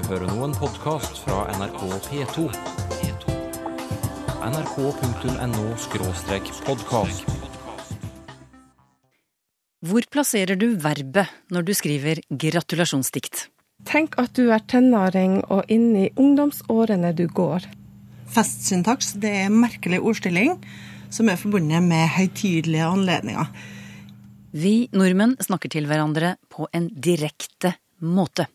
hører nå en podkast fra NRK P2. nrk.no-podkast. Hvor plasserer du verbet når du skriver gratulasjonsdikt? Tenk at du er tenåring og inne i ungdomsårene du går. Festsyntaks det er merkelig ordstilling som er forbundet med høytidelige anledninger. Vi nordmenn snakker til hverandre på en direkte måte.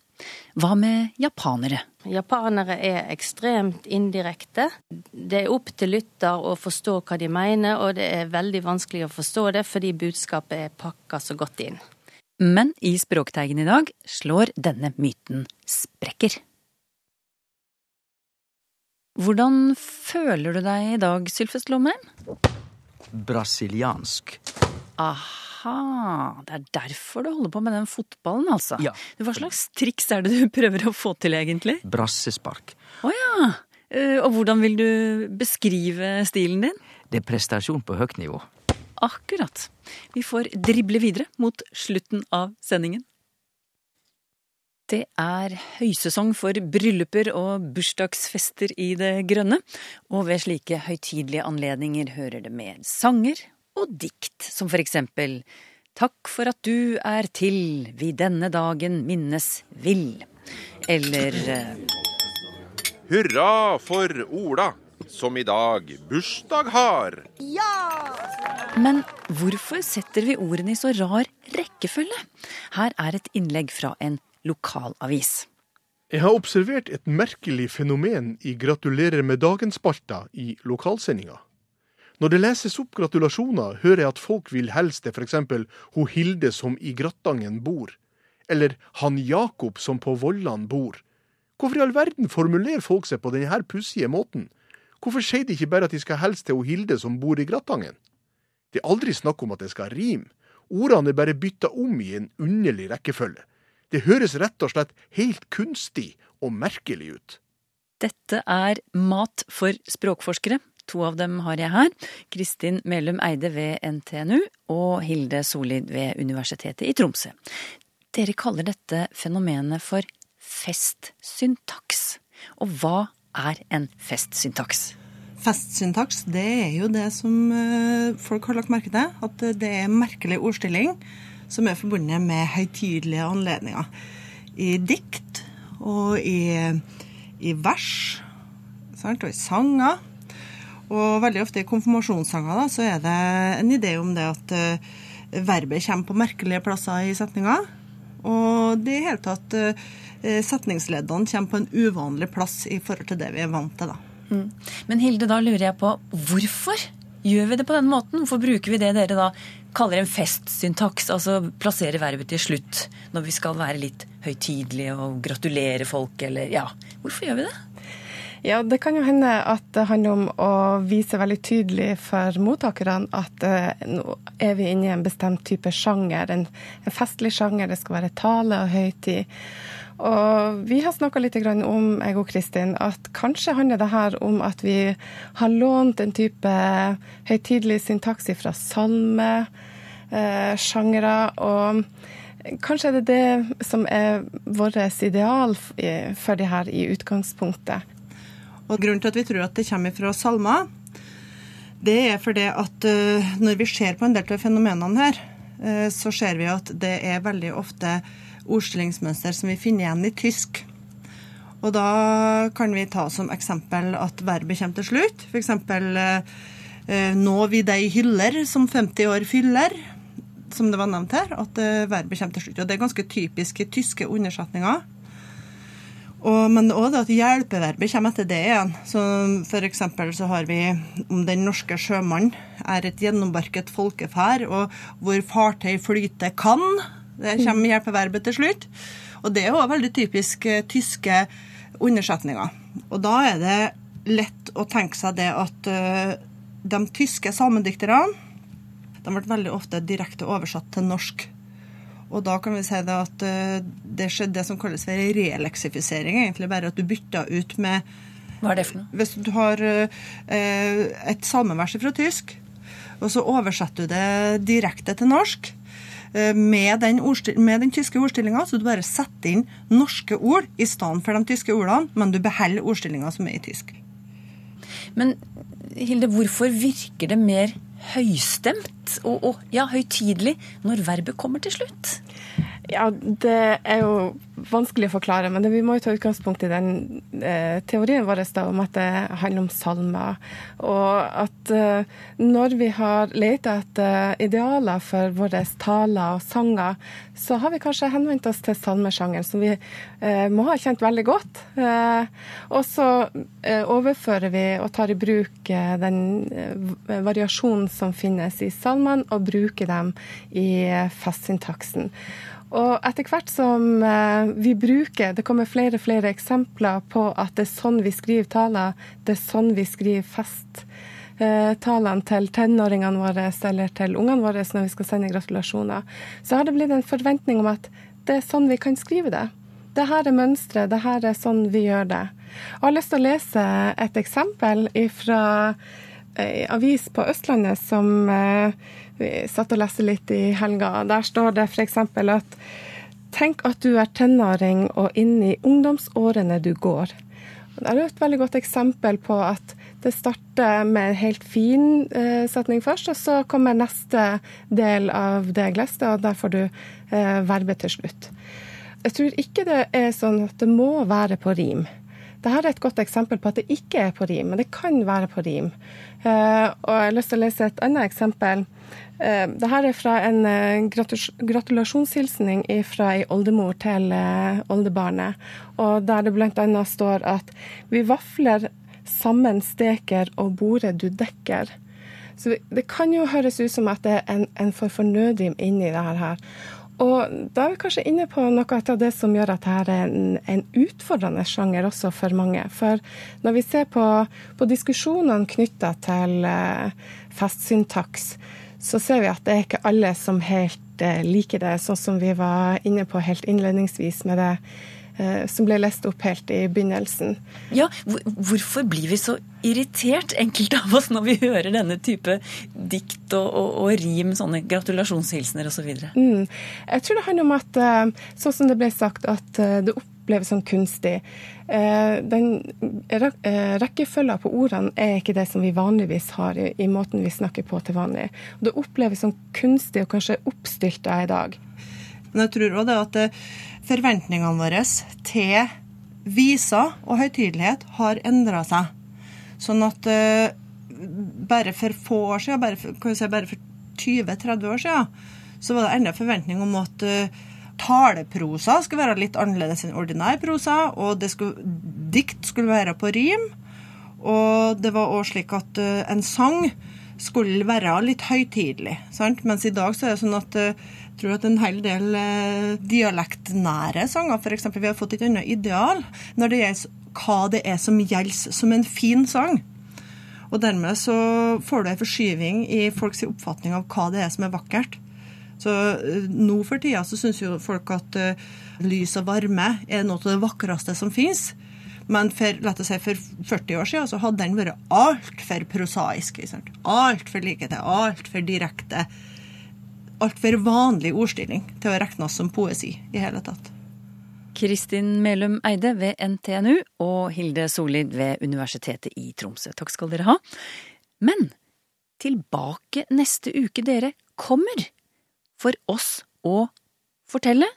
Hva med japanere? Japanere er ekstremt indirekte. Det er opp til lytter å forstå hva de mener, og det er veldig vanskelig å forstå det fordi budskapet er pakka så godt inn. Men i Språkteigen i dag slår denne myten sprekker. Hvordan føler du deg i dag, Sylfest Lomheim? Brasiliansk. Aha, det er derfor du holder på med den fotballen, altså. Ja. Hva slags triks er det du prøver å få til, egentlig? Brassespark. Å ja. Eh, Og hvordan vil du beskrive stilen din? Det er prestasjon på høyt nivå. Akkurat. Vi får drible videre mot slutten av sendingen. Det er høysesong for brylluper og bursdagsfester i det grønne, og ved slike høytidelige anledninger hører det med sanger og dikt, som for eksempel Takk for at du er til, vi denne dagen minnes vil. Eller eh, Hurra for Ola, som i dag bursdag har. Men hvorfor setter vi ordene i så rar rekkefølge? Her er et innlegg fra en lokalavis. Jeg har observert et merkelig fenomen i Gratulerer med dagen-spalta i lokalsendinga. Når det leses opp gratulasjoner, hører jeg at folk vil helst til f.eks. ho Hilde som i Grattangen bor, eller han Jakob som på Vollan bor. Hvorfor i all verden formulerer folk seg på denne pussige måten? Hvorfor sier de ikke bare at de skal helst til ho Hilde som bor i Grattangen? Det er aldri snakk om at det skal rime. Ordene er bare bytta om i en underlig rekkefølge. Det høres rett og slett helt kunstig og merkelig ut. Dette er Mat for språkforskere. To av dem har jeg her. Kristin Melum Eide ved NTNU og Hilde Solid ved Universitetet i Tromsø. Dere kaller dette fenomenet for festsyntaks. Og hva er en festsyntaks? Festsyntaks det er jo det som eh, folk har lagt merke til. At det er merkelig ordstilling som er forbundet med høytidelige anledninger. I dikt og i, i vers sant? og i sanger. Og veldig ofte i konfirmasjonssanger da, så er det en idé om det at uh, verbet kommer på merkelige plasser i setninga. Og det i hele tatt uh, setningsleddene kommer på en uvanlig plass i forhold til det vi er vant til. da. Men Hilde, da lurer jeg på hvorfor gjør vi det på den måten? Hvorfor bruker vi det dere da kaller en festsyntaks, altså plasserer verbet til slutt når vi skal være litt høytidelige og gratulere folk, eller ja. Hvorfor gjør vi det? Ja, det kan jo hende at det handler om å vise veldig tydelig for mottakerne at eh, nå er vi inne i en bestemt type sjanger, en, en festlig sjanger. Det skal være tale og høytid. Og vi har snakka litt om, jeg og Kristin, at kanskje handler det her om at vi har lånt en type høytidelig syntaks fra salme, eh. Og kanskje er det det som er vårt ideal for det her i utgangspunktet. Og grunnen til at vi tror at det kommer fra salmer, det er fordi at eh, når vi ser på en del av fenomenene her, eh, så ser vi at det er veldig ofte ordstillingsmønster som vi finner igjen i tysk. Og da kan vi ta som eksempel at verbet kommer til slutt. F.eks. Eh, 'nå vi deg hyller som 50 år fyller', som det var nevnt her. At verbet kommer til slutt. Og det er ganske typisk i tyske undersetninger. Og, men òg at hjelpeverbet kommer etter det igjen. Så eksempel så har vi om den norske sjømannen er et gjennombarket folkeferd, og hvor fartøy flyter kan. Det kommer hjelpeverbet til slutt. Og det er òg veldig typisk eh, tyske undersetninger. Og da er det lett å tenke seg det at eh, de tyske samedikterne de ble veldig ofte direkte oversatt til norsk. Og da kan vi si det at eh, det skjedde det som kalles for releksifisering. Egentlig bare at du bytta ut med Hva er det for noe? Hvis du har eh, et salmevers fra tysk, og så oversetter du det direkte til norsk, eh, med den, med den tyske ordstillinga, så du bare setter inn norske ord i stedet for de tyske ordene, men du beholder ordstillinga som er i tysk. Men Hilde, hvorfor virker det mer høystemt og, og ja, høytidelig når verbet kommer til slutt? Ja, det er jo vanskelig å forklare, men det, vi må jo ta utgangspunkt i den eh, teorien vår da, om at det handler om salmer. Og at eh, når vi har lett etter idealer for våre taler og sanger, så har vi kanskje henvendt oss til salmesjangeren, som vi eh, må ha kjent veldig godt. Eh, og så eh, overfører vi og tar i bruk eh, den variasjonen som finnes i salmene, og bruker dem i festsyntaksen. Og etter hvert som eh, vi bruker Det kommer flere og flere eksempler på at det er sånn vi skriver taler, det er sånn vi skriver festtalene til tenåringene våre eller til ungene våre når vi skal sende gratulasjoner. Så har det blitt en forventning om at det er sånn vi kan skrive det. Det her er mønsteret, det her er sånn vi gjør det. Jeg har lyst til å lese et eksempel fra ei eh, avis på Østlandet som eh, vi satt og leste litt i helga. Der står det f.eks. at tenk at du er tenåring og inn i ungdomsårene du går. Det er et veldig godt eksempel på at det starter med en helt fin eh, setning først, og så kommer neste del av det jeg leste, og der får du eh, verbet til slutt. Jeg tror ikke det er sånn at det må være på rim. Dette er et godt eksempel på at det ikke er på rim, men det kan være på rim. Eh, og jeg har lyst til å lese et annet eksempel. Eh, Dette er fra en eh, gratulasjonshilsning fra ei oldemor til oldebarnet. Og der det bl.a. står at vi vafler sammen steker og bordet du dekker. Så det kan jo høres ut som at det er en, en for fornødrim inni det her. Og da er vi kanskje inne på noe av det som gjør at dette er en, en utfordrende sjanger også for mange. For når vi ser på, på diskusjonene knytta til uh, festsyntaks, så ser vi at det er ikke alle som helt uh, liker det, sånn som vi var inne på helt innledningsvis med det Eh, som ble lest opp helt i begynnelsen. Ja, Hvorfor blir vi så irritert, enkelte av oss, når vi hører denne type dikt og, og, og rim, sånne gratulasjonshilsener osv.? Så mm. Jeg tror det handler om at, eh, sånn som det ble sagt, at eh, det oppleves som kunstig. Den rekkefølgen på ordene er ikke det som vi vanligvis har i, i måten vi snakker på til vanlig. Det oppleves som kunstig og kanskje oppstylta i dag. Men jeg tror òg det at forventningene våre til viser og høytidelighet har endra seg. Sånn at uh, bare for få år siden, bare for, si, for 20-30 år siden, så var det enda forventning om at uh, taleprosa skulle være litt annerledes enn ordinær prosa, og skulle, dikt skulle være på rim. Og det var òg slik at uh, en sang skulle være litt høytidelig. Sant? Mens i dag så er det sånn at tror at en hel del eh, dialektnære sanger, f.eks. Vi har fått et annet ideal når det gjelder hva det er som gjelder som en fin sang. Og dermed så får du en forskyving i folks oppfatning av hva det er som er vakkert. Så uh, nå for tida så syns jo folk at uh, lys og varme er noe av det vakreste som fins. Men for, la oss si, for 40 år siden så hadde den vært altfor prosaisk. Altfor like til, altfor direkte altfor vanlig ordstilling til å regnes som poesi i hele tatt. Kristin Melum Eide ved NTNU og Hilde Solid ved Universitetet i Tromsø. Takk skal dere ha. Men tilbake neste uke, dere kommer, for oss å fortelle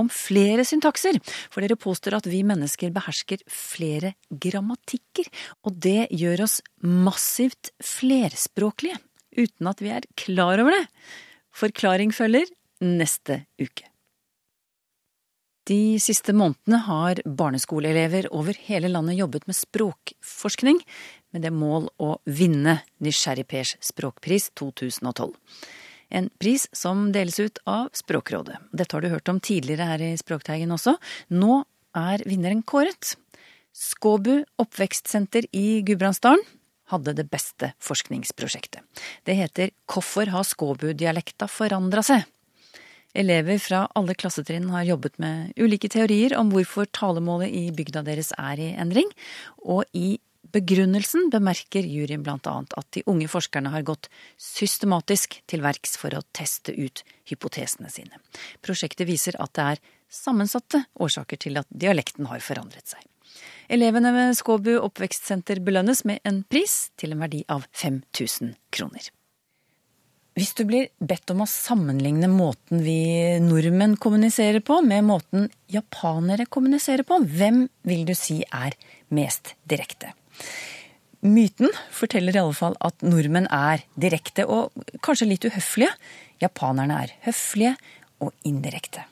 om flere syntakser, for dere påstår at vi mennesker behersker flere grammatikker, og det gjør oss massivt flerspråklige, uten at vi er klar over det. Forklaring følger neste uke. De siste månedene har barneskoleelever over hele landet jobbet med språkforskning, med det mål å vinne Nysgjerrigpers språkpris 2012. En pris som deles ut av Språkrådet. Dette har du hørt om tidligere her i Språkteigen også. Nå er vinneren kåret. Skåbu oppvekstsenter i Gudbrandsdalen hadde det beste forskningsprosjektet. Det heter Hvorfor har skåbu-dialekta forandra seg? Elever fra alle klassetrinn har jobbet med ulike teorier om hvorfor talemålet i bygda deres er i endring, og i begrunnelsen bemerker juryen blant annet at de unge forskerne har gått systematisk til verks for å teste ut hypotesene sine. Prosjektet viser at det er sammensatte årsaker til at dialekten har forandret seg. Elevene ved Skåbu oppvekstsenter belønnes med en pris til en verdi av 5000 kroner. Hvis du blir bedt om å sammenligne måten vi nordmenn kommuniserer på med måten japanere kommuniserer på, hvem vil du si er mest direkte? Myten forteller i alle fall at nordmenn er direkte og kanskje litt uhøflige. Japanerne er høflige og indirekte.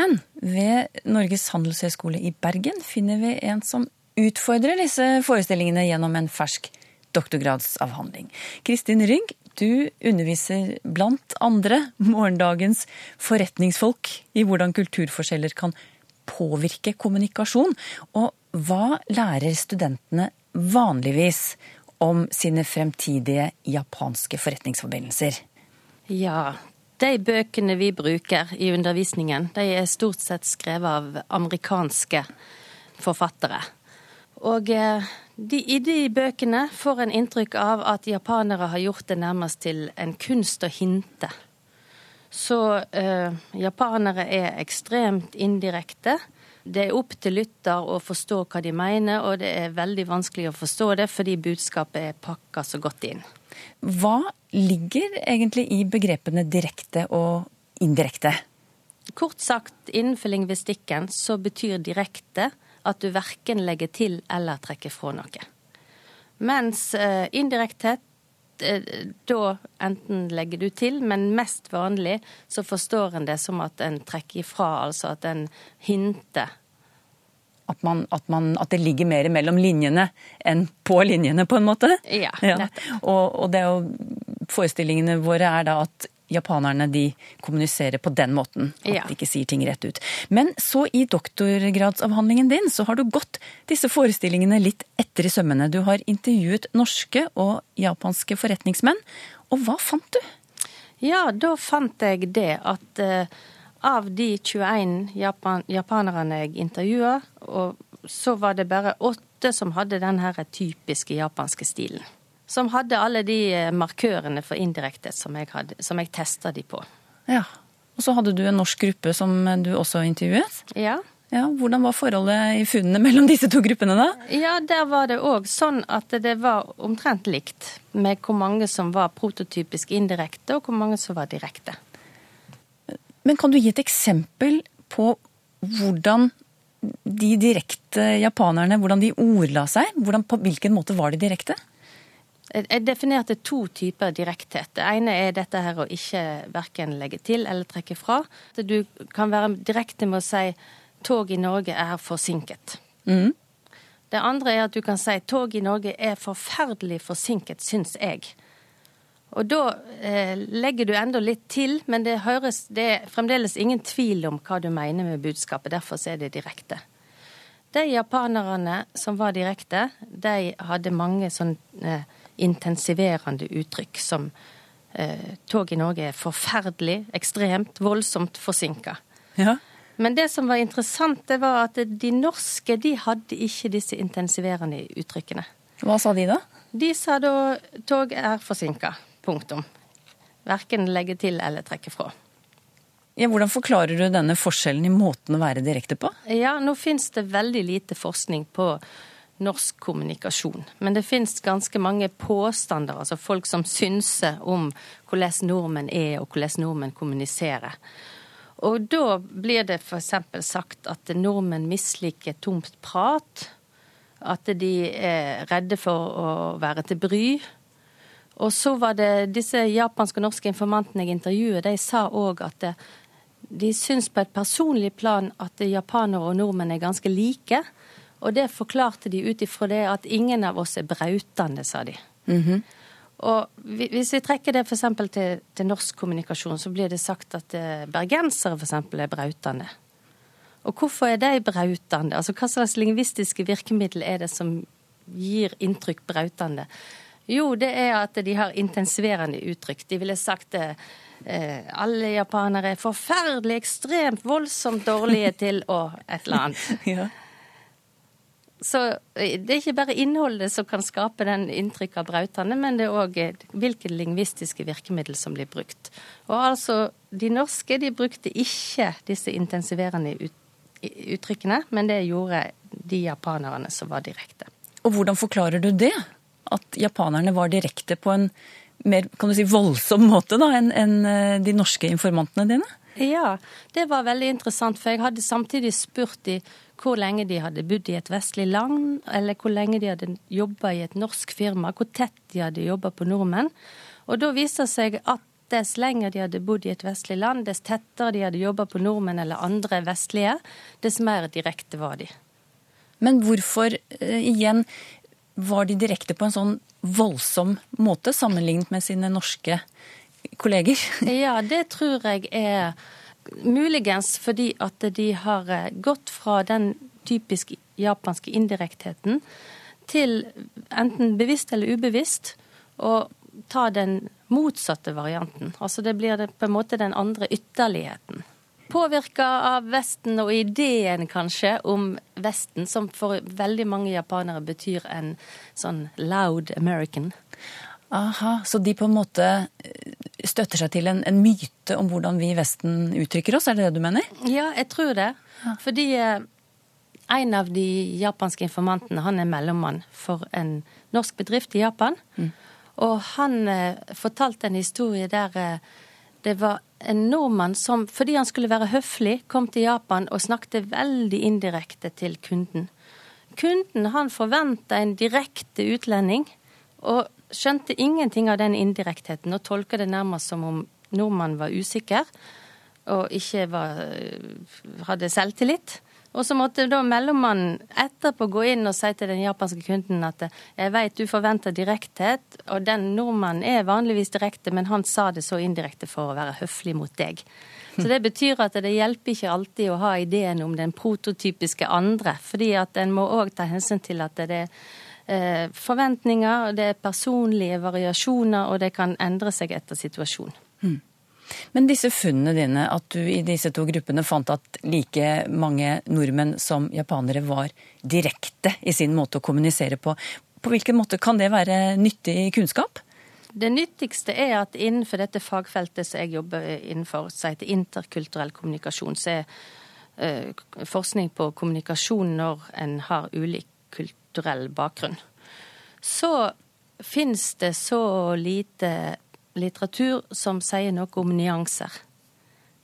Men ved Norges handelshøyskole i Bergen finner vi en som utfordrer disse forestillingene gjennom en fersk doktorgradsavhandling. Kristin Rygg, du underviser blant andre morgendagens forretningsfolk i hvordan kulturforskjeller kan påvirke kommunikasjon. Og hva lærer studentene vanligvis om sine fremtidige japanske forretningsforbindelser? Ja, de bøkene vi bruker i undervisningen, de er stort sett skrevet av amerikanske forfattere. Og eh, de, I de bøkene får en inntrykk av at japanere har gjort det nærmest til en kunst å hinte. Så eh, japanere er ekstremt indirekte. Det er opp til lytter å forstå hva de mener, og det er veldig vanskelig å forstå det fordi budskapet er pakka så godt inn. Hva ligger egentlig i begrepene direkte og indirekte? Kort sagt, innenfor lingvistikken så betyr direkte at du verken legger til eller trekker fra noe. Mens eh, indirekthet, eh, da enten legger du til, men mest vanlig så forstår en det som at en trekker ifra, altså at en hinter. At, man, at, man, at, det ligger mer mellom linjene enn på linjene, på en måte? Ja. ja. Og, og det er jo, forestillingene våre er da at japanerne de kommuniserer på den måten. At ja. de ikke sier ting rett ut. Men så i doktorgradsavhandlingen din så har du gått disse forestillingene litt etter i sømmene. Du har intervjuet norske og japanske forretningsmenn. Og hva fant du? Ja, da fant jeg det at uh, av de 21 Japan japanerne jeg intervjua, så var det bare åtte som hadde den her typiske japanske stilen som hadde alle de eh, markørene for indirekte som jeg, hadde, som jeg testa de på. Ja, Og så hadde du en norsk gruppe som du også intervjuet? Ja. ja hvordan var forholdet i funnene mellom disse to gruppene, da? Ja, Der var det òg sånn at det var omtrent likt med hvor mange som var prototypisk indirekte, og hvor mange som var direkte. Men kan du gi et eksempel på hvordan de direkte japanerne, hvordan de ordla seg? Hvordan, på hvilken måte var de direkte? Jeg definerte to typer direkthet. Det ene er dette her å ikke verken legge til eller trekke fra. Du kan være direkte med å si tog i Norge er forsinket. Mm. Det andre er at du kan si tog i Norge er forferdelig forsinket, syns jeg. Og da eh, legger du enda litt til, men det, høres, det er fremdeles ingen tvil om hva du mener med budskapet. Derfor er det direkte. De japanerne som var direkte, de hadde mange sånn eh, intensiverende uttrykk som eh, tog i Norge er forferdelig, ekstremt, voldsomt forsinka. Ja. Men det som var interessant, det var at de norske de hadde ikke disse intensiverende uttrykkene. Hva sa de da? De sa da tog er forsinka. Punktum. Verken legge til eller trekke fra. Ja, hvordan forklarer du denne forskjellen i måten å være direkte på? Ja, Nå finnes det veldig lite forskning på norsk kommunikasjon. Men det finnes ganske mange påstander, altså folk som synser om hvordan nordmenn er og hvordan nordmenn kommuniserer. Og da blir det f.eks. sagt at nordmenn misliker tomt prat. At de er redde for å være til bry. Og så var det disse japanske og norske informantene jeg intervjuet, de sa òg at det, de syns på et personlig plan at japanere og nordmenn er ganske like. Og det forklarte de ut ifra det at ingen av oss er brautende, sa de. Mm -hmm. Og hvis vi trekker det f.eks. Til, til norsk kommunikasjon, så blir det sagt at eh, bergensere f.eks. er brautende. Og hvorfor er de brautende? Altså hva slags lingvistiske virkemiddel er det som gir inntrykk brautende? Jo, det er at de har intensiverende uttrykk. De ville sagt eh, alle japanere er forferdelig, ekstremt, voldsomt dårlige til å et eller annet. ja. så eh, det er ikke bare innholdet som kan skape den inntrykk av brautende, men det er òg hvilke lingvistiske virkemidler som blir brukt. Og altså, de norske de brukte ikke disse intensiverende ut, uttrykkene, men det gjorde de japanerne som var direkte. Og hvordan forklarer du det? At japanerne var direkte på en mer kan du si, voldsom måte da, enn en de norske informantene dine? Ja, det var veldig interessant, for jeg hadde samtidig spurt de hvor lenge de hadde bodd i et vestlig land, eller hvor lenge de hadde jobba i et norsk firma, hvor tett de hadde jobba på nordmenn. Og da viste det seg at dess lenger de hadde bodd i et vestlig land, dess tettere de hadde jobba på nordmenn eller andre vestlige, dess mer direkte var de. Men hvorfor, igjen, var de direkte på en sånn voldsom måte sammenlignet med sine norske kolleger? Ja, det tror jeg er muligens fordi at de har gått fra den typisk japanske indirektheten til enten bevisst eller ubevisst å ta den motsatte varianten. Altså det blir på en måte den andre ytterligheten. Påvirka av Vesten og ideen kanskje om Vesten, som for veldig mange japanere betyr en sånn loud American. Aha, Så de på en måte støtter seg til en, en, myte om hvordan vi i Vesten uttrykker oss, er det det du mener? Ja, jeg tror det. Ja. Fordi eh, en av de japanske informantene, han er mellommann for en norsk bedrift i Japan. Mm. Og han eh, fortalte en historie der eh, det var en nordmann som, fordi han skulle være høflig, kom til Japan og snakket veldig indirekte til kunden. Kunden han forventa en direkte utlending, og skjønte ingenting av den indirektheten, og tolka det nærmest som om nordmannen var usikker og ikke var, hadde selvtillit. Og så måtte da mellommannen etterpå gå inn og si til den japanske kunden at jeg vet du forventer direkthet, og den nordmannen er vanligvis direkte, men han sa det så indirekte for å være høflig mot deg. Så det betyr at det hjelper ikke alltid å ha ideen om den prototypiske andre, fordi at en må òg ta hensyn til at det er eh, forventninger, det er personlige variasjoner, og det kan endre seg etter situasjonen. Men disse funnene dine, at du i disse to gruppene fant at like mange nordmenn som japanere var direkte i sin måte å kommunisere på, på hvilken måte kan det være nyttig kunnskap? Det nyttigste er at innenfor dette fagfeltet som jeg jobber innenfor, som heter interkulturell kommunikasjon, så er uh, forskning på kommunikasjon når en har ulik kulturell bakgrunn. Så finnes det så lite litteratur som sier noe om nyanser.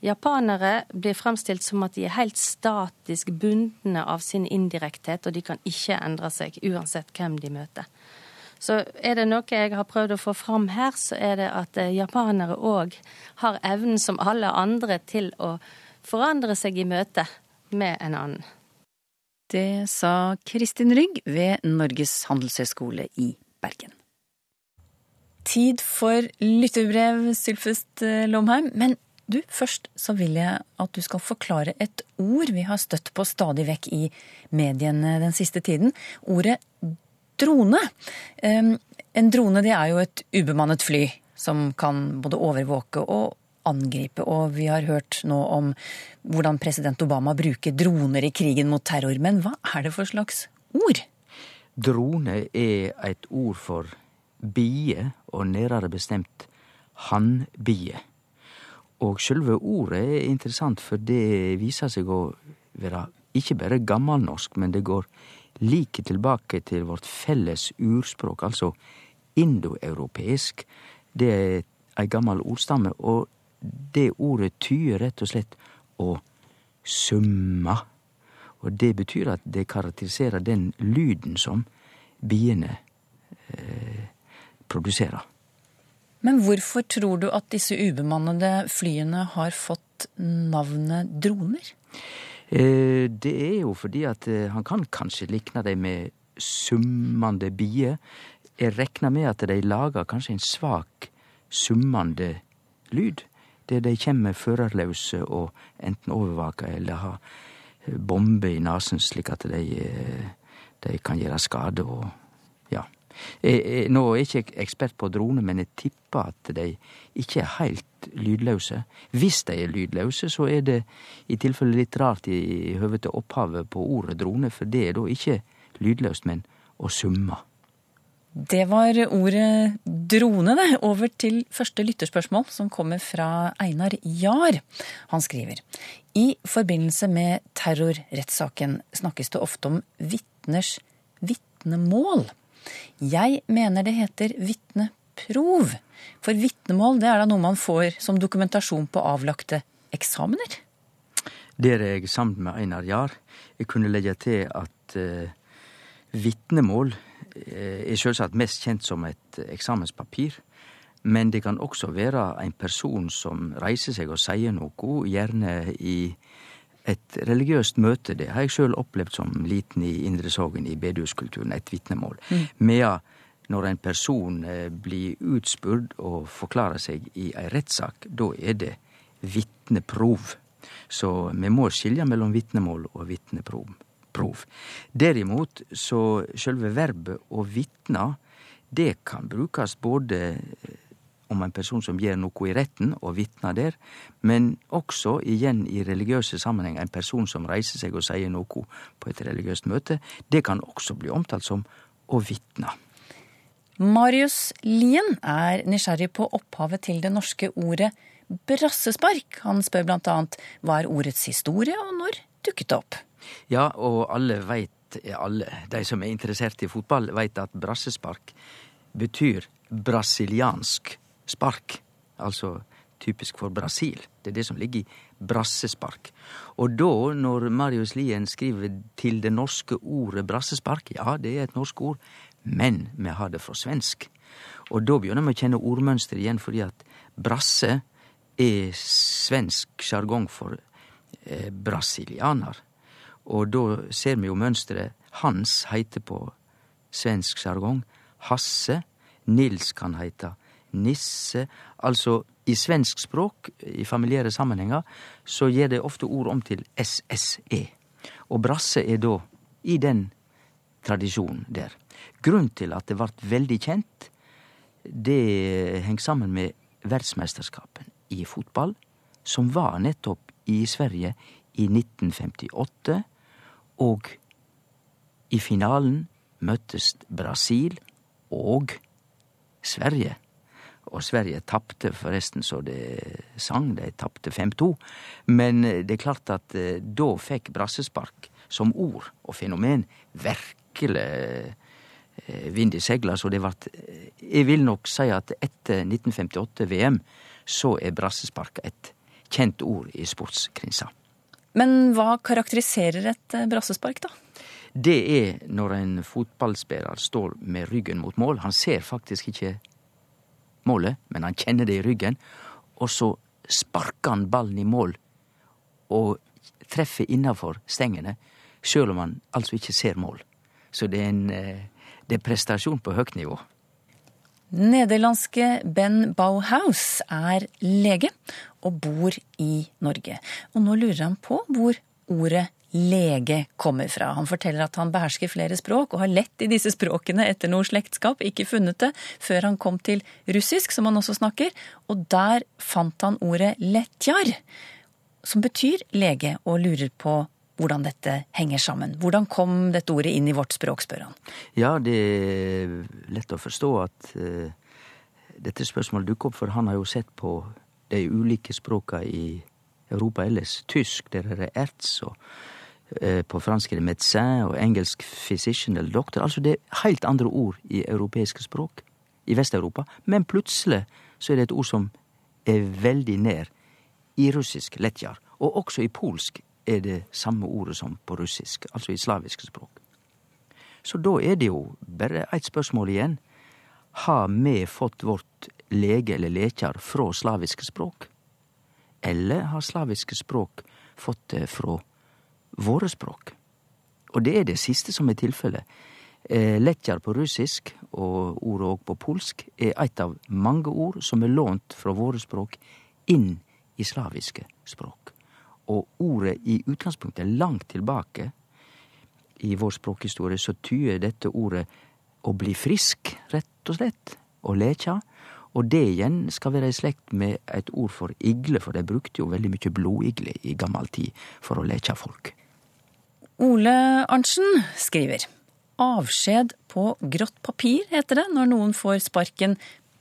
Japanere blir fremstilt som at de er helt statisk bundne av sin indirekthet, og de kan ikke endre seg uansett hvem de møter. Så er det noe jeg har prøvd å få fram her, så er det at eh, japanere òg har evnen som alle andre til å forandre seg i møte med en annen. Det sa Kristin Rygg ved Norges handelshøyskole i Bergen tid for lytterbrev, Sylfest eh, Lomheim. Men du, først så vil jeg at du skal forklare et ord vi har støtt på stadig vekk i mediene den siste tiden. Ordet drone. En drone det er jo et ubemannet fly som kan både overvåke og angripe. Og vi har hørt nå om hvordan president Obama bruker droner i krigen mot terror. Men hva er det for slags ord? Drone er et ord for bie, og nærare bestemt hannbie. Og sjølve ordet er interessant, for det viser seg å være ikke bare gammelnorsk, men det går like tilbake til vårt felles urspråk, altså indoeuropeisk. Det er ei gammel ordstamme, og det ordet tyder rett og slett å summa. Og det betyr at det karakteriserer den lyden som biene eh, produsere. Men hvorfor tror du at disse ubemannede flyene har fått navnet droner? Eh, det er jo fordi at eh, han kan kanskje likne dem med summende bier. Jeg regner med at de lager kanskje en svak summende lyd. Der de kommer førerløse og enten overvaker eller har bombe i nesen, slik at de, de kan gjøre skade og nå er jeg ikke ekspert på droner, men jeg tipper at de ikke er helt lydløse. Hvis de er lydløse, så er det i tilfelle litt rart i høve til opphavet på ordet drone, for det er da ikke lydløst, men å summe. Det var ordet drone, det. Over til første lytterspørsmål, som kommer fra Einar Jahr. Han skriver i forbindelse med terrorrettssaken snakkes det ofte om vitners vitnemål. Jeg mener det heter vitneprov. For vitnemål det er da noe man får som dokumentasjon på avlagte eksamener? Der er jeg sammen med Einar Jahr. Jeg kunne legge til at uh, vitnemål Eh, er selvsagt mest kjent som et eksamenspapir. Men det kan også være en person som reiser seg og sier noe, gjerne i et religiøst møte. Det har jeg sjøl opplevd som liten i Indre Sogn, i bedehuskulturen, et vitnemål. Mm. Medan når en person eh, blir utspurt og forklarer seg i ei rettssak, da er det vitneprov. Så vi må skilje mellom vitnemål og vitneprov. Derimot så sjølve verbet å vitne, det kan brukes både eh, om en person som gjør noe i retten og vitner der, men også igjen i religiøse sammenheng en person som reiser seg og sier noe på et religiøst møte. Det kan også bli omtalt som å vitne. Marius Lien er nysgjerrig på opphavet til det norske ordet brassespark. Han spør blant annet hva er ordets historie, og når dukket det opp? Ja, og alle veit, alle de som er interessert i fotball, veit at brassespark betyr brasiliansk spark. Altså typisk for Brasil. Det er det som ligger i brassespark. Og da, når Marius Lien skriver til det norske ordet brassespark, ja, det er et norsk ord, men vi har det fra svensk. Og da begynner vi å kjenne ordmønsteret igjen, fordi at brasse er svensk sjargong for eh, brasilianer. Og da ser vi jo mønsteret. Hans heiter på svensk sjargong Hasse. Nils kan heita Nisse. Altså, i svensk språk, i familiære sammenhenger, så gir det ofte ord om til SSE. Og brasse er da i den tradisjonen der. Grunnen til at det vart veldig kjent, det henger sammen med verdensmesterskapen i fotball, som var nettopp i Sverige i 1958 og i finalen møttes Brasil og Sverige. Og Sverige tapte forresten så det sang, de tapte 5-2. Men det er klart at eh, da fikk brassespark som ord og fenomen virkelig eh, vind i segla, så det vart eh, Jeg vil nok si at etter 1958-VM så er brassespark et kjent ord i sportskrinsa. Men hva karakteriserer et eh, brassespark, da? Det er når en fotballspiller står med ryggen mot mål. Han ser faktisk ikke målet, men han kjenner det i ryggen. Og så sparker han ballen i mål og treffer innafor stengene, sjøl om han altså ikke ser mål. Så det er en eh, det er prestasjon på høyt nivå. Nederlandske Ben Bauhaus er lege og bor i Norge. Og nå lurer han på hvor ordet lege kommer fra. Han forteller at han behersker flere språk og har lett i disse språkene etter noe slektskap, ikke funnet det før han kom til russisk, som han også snakker, og der fant han ordet letjar, som betyr lege, og lurer på hvordan dette henger sammen. Hvordan kom dette ordet inn i vårt språk, spør han. Ja, det er lett å forstå at uh, dette spørsmålet dukker opp, for han har jo sett på de ulike språka i Europa ellers. Tysk, der er det erts, og på fransk er det médecin, og engelsk physician eller doktor. Altså det er helt andre ord i europeiske språk i Vest-Europa, men plutselig så er det et ord som er veldig nær i russisk, letjar, og også i polsk er det samme ordet som på russisk, altså i slaviske språk. Så da er det jo bare ett spørsmål igjen. Har vi fått vårt lege eller lekjar fra slaviske språk? Eller har slaviske språk fått det fra våre språk? Og det er det siste som er tilfellet. Eh, Letjar på russisk, og ordet òg på polsk, er eit av mange ord som er lånt fra våre språk inn i slaviske språk og ordet i utgangspunktet langt tilbake i vår språkhistorie, så tyder dette ordet å bli frisk, rett og slett, og lekja. Og det igjen skal være i slekt med et ord for igle, for de brukte jo veldig mye blodigle i gammel tid for å lekja folk. Ole Arntzen skriver avskjed på grått papir, heter det, når noen får sparken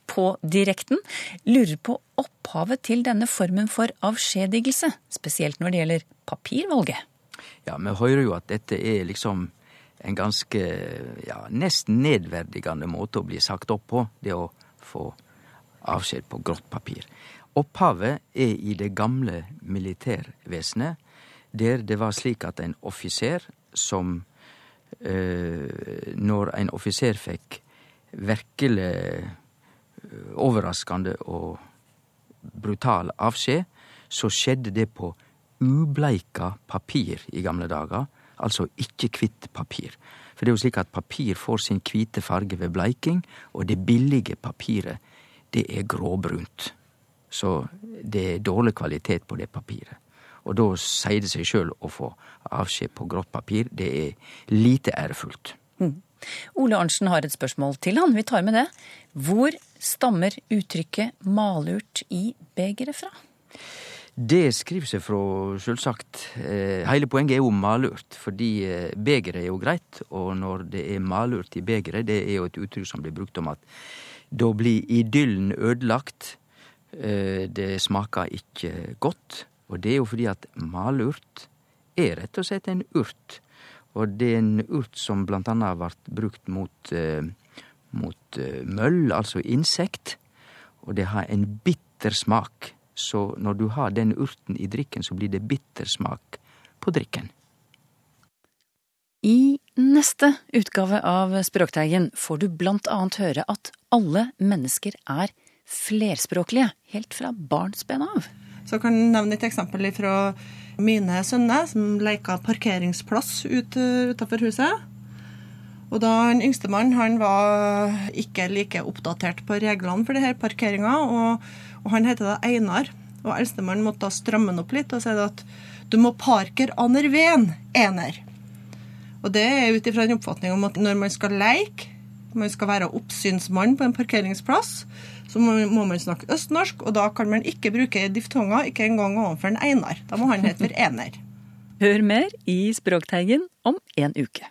på direkten. Lurer på opphavet til denne formen for avskjedigelse, spesielt når det gjelder papirvalget. Ja, vi hører jo at dette er liksom en ganske ja, nesten nedverdigende måte å bli sagt opp på, det å få avskjed på grått papir. Opphavet er i det gamle militærvesenet, der det var slik at en offiser som eh, Når en offiser fikk virkelig eh, overraskende og brutal avskjed, så skjedde det på ubleika papir i gamle dager, altså ikke hvitt papir. For det er jo slik at papir får sin hvite farge ved bleiking, og det billige papiret, det er gråbrunt. Så det er dårlig kvalitet på det papiret. Og da sier det seg sjøl å få avskjed på grått papir. Det er lite ærefullt. Mm. Ole Arntzen har et spørsmål til han. Vi tar med det. Hvor stammer uttrykket 'malurt i begeret' fra? Det skriver seg fra, sjølvsagt. Eh, hele poenget er jo malurt, fordi eh, begeret er jo greit. Og når det er malurt i begeret, det er jo et uttrykk som blir brukt om at da blir idyllen ødelagt. Eh, det smaker ikke godt. Og det er jo fordi at malurt er rett og slett en urt. Og det er en urt som blant annet vært brukt mot, mot møll, altså insekt. Og det har en bitter smak. Så når du har den urten i drikken, så blir det bitter smak på drikken. I neste utgave av Språkteigen får du blant annet høre at alle mennesker er flerspråklige, helt fra barnsben av. Så kan jeg nevne et eksempel fra mine sønner som leka parkeringsplass ut, utenfor huset. Og da han yngstemann han var ikke like oppdatert på reglene for denne parkeringa, og, og, han heter da Einar. Og eldstemann måtte da stramme han opp litt og si at du må parker aner ven ener. Og det er ut ifra en oppfatning om at når man skal leke, man skal være oppsynsmann på en parkeringsplass, så må, man snakke østnorsk, og da kan man ikke bruke diftonger, ikke engang overfor en Einar. Da må han hete for ener. Hør mer i Språkteigen om en uke.